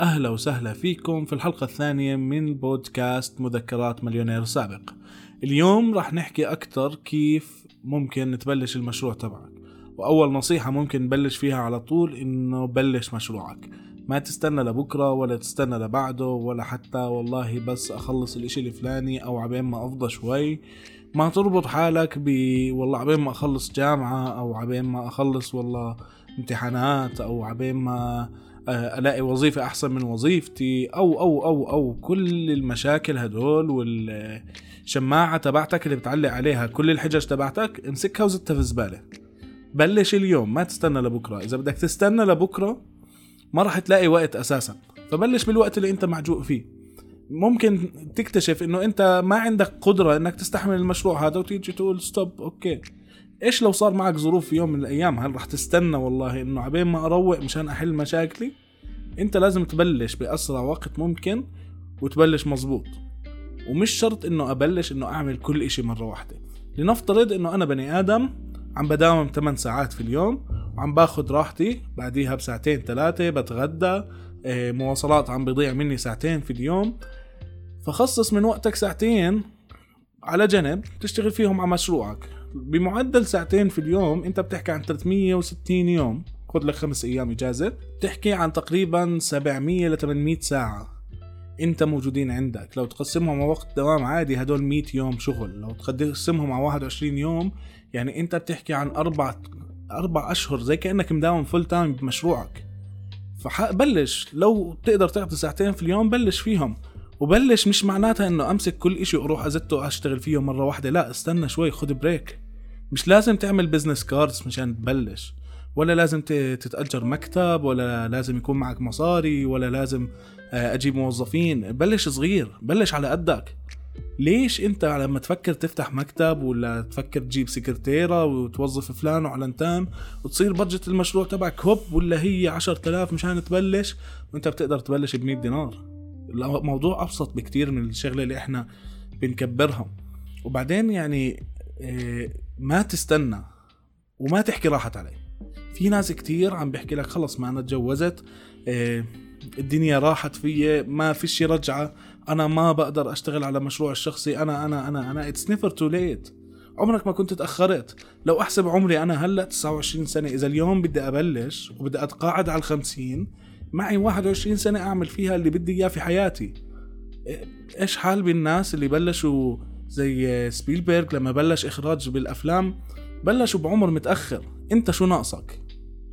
أهلا وسهلا فيكم في الحلقة الثانية من بودكاست مذكرات مليونير سابق. اليوم راح نحكي أكتر كيف ممكن تبلش المشروع تبعك وأول نصيحة ممكن نبلش فيها على طول إنه بلش مشروعك. ما تستنى لبكرة ولا تستنى لبعده ولا حتى والله بس أخلص الإشي الفلاني أو عبين ما أفضى شوي. ما تربط حالك ب والله عبين ما أخلص جامعة أو عبين ما أخلص والله امتحانات أو عبين ما ألاقي وظيفة أحسن من وظيفتي أو أو أو أو كل المشاكل هدول والشماعة تبعتك اللي بتعلق عليها كل الحجج تبعتك امسكها وزتها في الزباله بلش اليوم ما تستنى لبكرة. إذا بدك تستنى لبكرة ما راح تلاقي وقت أساسا. فبلش بالوقت اللي أنت معجوق فيه. ممكن تكتشف إنه أنت ما عندك قدرة إنك تستحمل المشروع هذا وتيجي تقول stop okay. إيش لو صار معك ظروف في يوم من الأيام؟ هل رح تستنى والله إنه عبين ما أروق مشان أحل مشاكلي؟ أنت لازم تبلش بأسرع وقت ممكن وتبلش مزبوط ومش شرط إنه أبلش إنه أعمل كل إشي مرة واحدة. لنفترض إنه أنا بني آدم عم بداوم 8 ساعات في اليوم وعم باخد راحتي بعديها بساعتين ثلاثة بتغدى آه، مواصلات عم بيضيع مني ساعتين في اليوم. فخصص من وقتك ساعتين على جنب تشتغل فيهم على مشروعك. بمعدل ساعتين في اليوم انت بتحكي عن 360 يوم. خذ لك خمس أيام إجازة. بتحكي عن تقريبا 700 ل 800 ساعة انت موجودين عندك. لو تقسمهم على وقت دوام عادي هدول 100 يوم شغل. لو تقسمهم على 21 يوم يعني انت بتحكي عن أربع أربع أشهر زي كأنك مداوم full time بمشروعك. فبلش لو تقدر تعطي ساعتين في اليوم بلش فيهم. وبلش مش معناتها إنه أمسك كل إشي وأروح أزته أشتغل فيه مرة واحدة لا استنى شوي خد break مش لازم تعمل business cards مشان تبلش ولا لازم تتأجر مكتب ولا لازم يكون معك مصاري ولا لازم آه، أجيب موظفين. بلش صغير بلش على قدك. ليش أنت لما تفكر تفتح مكتب ولا تفكر تجيب سكرتيرة وتوظف فلان وعلنتان وتصير budget المشروع تبعك هوب ولا هي عشرة آلاف مشان تبلش وأنت بتقدر تبلش ب دينار. الموضوع أبسط بكتير من الشغلة اللي إحنا بنكبرها. وبعدين يعني آه، ما تستنى وما تحكي راحت علي. في ناس كتير عم بيحكي لك خلص ما أنا تجوزت آه، الدنيا راحت فيي ما فيش رجعة أنا ما بقدر أشتغل على مشروع الشخصي أنا أنا أنا أنا it's never too late عمرك ما كنت تأخرت. لو أحسب عمري أنا هلأ 29 سنة. إذا اليوم بدي أبلش وبدي أتقاعد على الخمسين معي 21 سنة أعمل فيها اللي بدي إياه في حياتي. إيش حال بالناس اللي بلشوا زي سبيلبرغ لما بلش إخراج بالأفلام؟ بلشوا بعمر متأخر. أنت شو ناقصك؟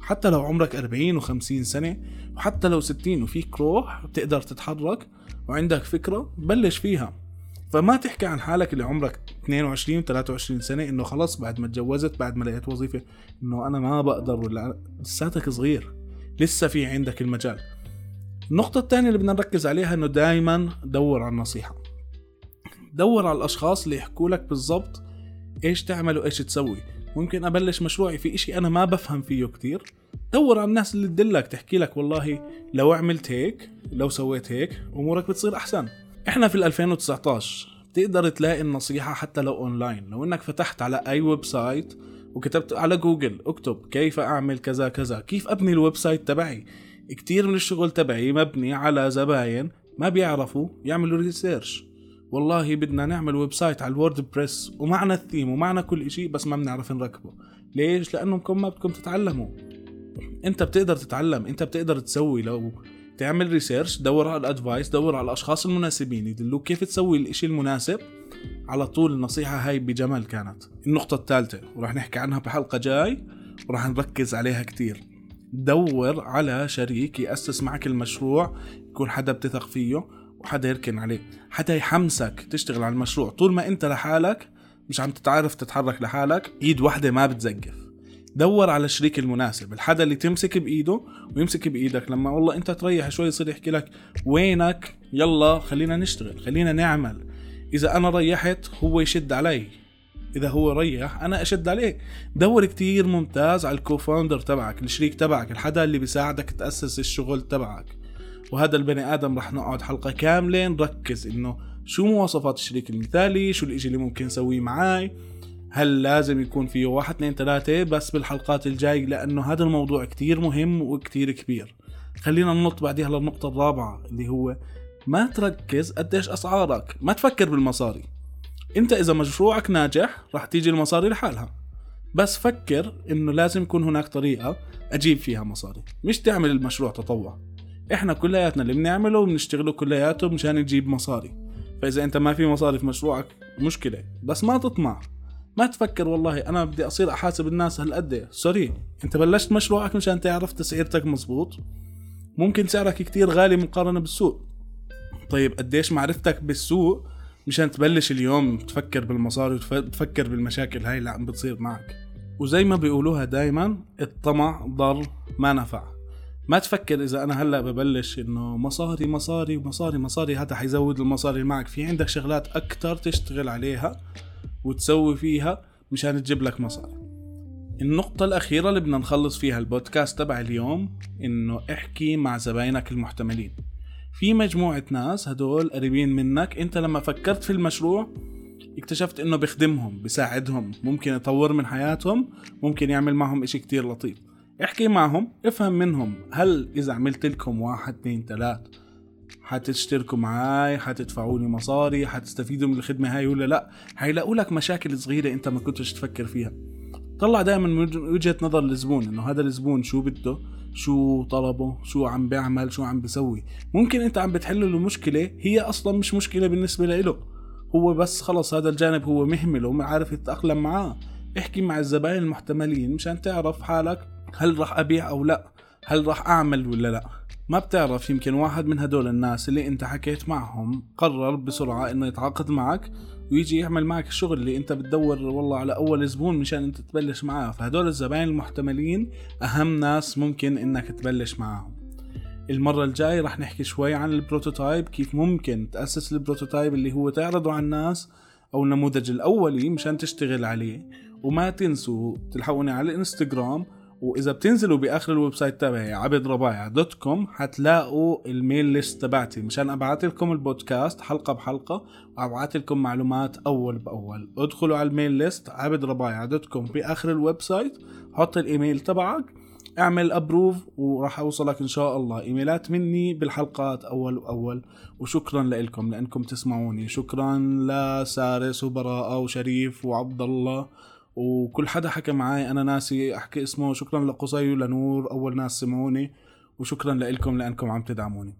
حتى لو عمرك 40 و50 سنة وحتى لو 60 وفيك روح بتقدر تتحرك وعندك فكرة بلش فيها. فما تحكي عن حالك اللي عمرك 22 و 23 سنة إنه خلص بعد ما تجوزت بعد ما لقيت وظيفة إنه أنا ما بقدر ولا لساتك صغير. لسه في عندك المجال. النقطة الثانية اللي بدنا نركز عليها إنه دايما دور على النصيحة. دور على الأشخاص اللي يحكوا لك بالضبط إيش تعمل وإيش تسوي. ممكن أبلش مشروعي في إشي أنا ما بفهم فيه كتير. دور على الناس اللي تدلك تحكي لك والله لو عملت هيك لو سويت هيك أمورك بتصير أحسن. إحنا في 2019 بتقدر تلاقي النصيحة حتى لو أونلاين. لو إنك فتحت على أي website وكتبت على جوجل اكتب كيف أعمل كذا كذا كيف أبني ال website تبعي؟ كتير من الشغل تبعي مبني على زباين ما بيعرفوا يعملوا research والله بدنا نعمل website على ال WordPress ومعنا الثيم ومعنا كل إشي بس ما بنعرف نركبه. ليش؟ لأنكم ما بدكم تتعلموا. أنت بتقدر تتعلم أنت بتقدر تسوي. لو تعمل research دور على ال advice دور على الأشخاص المناسبين يدلوك كيف تسوي الإشي المناسب. على طول النصيحة هاي بجمال كانت. النقطة الثالثة وراح نحكي عنها بحلقة جاي وراح نركز عليها كتير. دور على شريك يأسس معك المشروع يكون حدا بتثق فيه وحدا يركن عليه. حدا يحمسك تشتغل على المشروع. طول ما انت لحالك مش عم تتعرف تتحرك لحالك ايد واحدة ما بتزقف. دور على الشريك المناسب الحدا اللي تمسك بإيده ويمسك بإيدك. لما والله انت تريح شوي يصير يحكي لك وينك؟ يلا خلينا نشتغل خلينا نعمل. إذا أنا ريحت هو يشد علي. إذا هو ريح أنا أشد عليه. دور كتير ممتاز على الكوفاوندر تبعك الشريك تبعك الحدا اللي بيساعدك تأسس الشغل تبعك. وهذا البني آدم رح نقعد حلقة كامله نركز إنه شو مواصفات الشريك المثالي شو الإشي اللي ممكن نسويه معاي. هل لازم يكون فيه واحد اثنين ثلاثة بس بالحلقات الجاي؟ لأنه هذا الموضوع كتير مهم وكتير كبير. خلينا ننط بعديها للنقطة الرابعة اللي هو ما تركز قديش أسعارك. ما تفكر بالمصاري. أنت إذا مشروعك ناجح راح تيجي المصاري لحالها. بس فكر إنه لازم يكون هناك طريقة أجيب فيها مصاري. مش تعمل المشروع تطوع. إحنا كلياتنا اللي بنعمله بنشتغله كلياته مشان نجيب مصاري. فإذا أنت ما في مصاري في مشروعك مشكلة. بس ما تطمع. ما تفكر والله أنا بدي أصير أحاسب الناس هالقد. سوري أنت بلشت مشروعك مشان تعرف تسعيرتك مزبوط؟ ممكن سعرك كتير غالي مقارنة بالسوق. طيب قديش معرفتك بالسوق مشان تبلش اليوم تفكر بالمصاري وتفكر بالمشاكل هاي اللي عم بتصير معك؟ وزي ما بيقولوها دايما الطمع ضر ما نفع. ما تفكر إذا أنا هلأ ببلش إنه مصاري مصاري ومصاري مصاري هذا حيزود المصاري اللي معك. في عندك شغلات أكتر تشتغل عليها وتسوي فيها مشان تجيب لك مصاري. النقطة الأخيرة اللي بدنا نخلص فيها البودكاست تبع اليوم إنه احكي مع زباينك المحتملين. في مجموعة ناس هدول قريبين منك انت لما فكرت في المشروع اكتشفت انه بيخدمهم بيساعدهم ممكن يطور من حياتهم ممكن يعمل معهم إشي كتير لطيف. احكي معهم افهم منهم هل إذا عملت لكم واحد اثنين ثلاث حتشتركوا معاي حتدفعوا لي مصاري حتستفيدوا من الخدمة هاي ولا لا؟ حيلاقوا لك مشاكل صغيرة انت ما كنتش تفكر فيها. طلع دائما من وجهة نظر الزبون إنه هذا الزبون شو بده؟ شو طلبه شو عم بيعمل شو عم بيسوي. ممكن انت عم بتحل له مشكلة هي أصلا مش مشكلة بالنسبة له. هو بس خلص هذا الجانب هو مهمل وما عارف يتأقلم معاه. احكي مع الزباين المحتملين مشان تعرف حالك هل راح أبيع أو لا هل راح أعمل ولا لا. ما بتعرف يمكن واحد من هدول الناس اللي انت حكيت معهم قرر بسرعة إنه يتعاقد معك ويجي يعمل معك الشغل اللي انت بتدور والله على أول زبون مشان انت تبلش معاه. فهدول الزباين المحتملين أهم ناس ممكن إنك تبلش معاهم. المرة الجاي رح نحكي شوي عن ال prototype كيف ممكن تأسس ال prototype اللي هو تعرضه على الناس أو النموذج الأولي مشان تشتغل عليه. وما تنسوا تلحقوني على الإنستغرام وإذا بتنزلوا بآخر ال website تبعي عبد ربايع dot com حتلاقوا ال mail list تبعتي. مشان أبعث لكم البودكاست حلقة بحلقة وأبعث لكم معلومات أول بأول. ادخلوا على ال mail list عبد ربايع dot com بآخر ال website حط الإيميل تبعك اعمل approve وراح أوصلك إن شاء الله. إيميلات مني بالحلقات أول باول وشكرا لكم لأنكم تسمعوني. شكرا لسارس وبراءة وشريف وعبد الله. وكل حدا حكى معي أنا ناسي أحكي اسمه شكرا لقصي ولنور أول ناس سمعوني وشكرا لكم لأنكم عم تدعموني.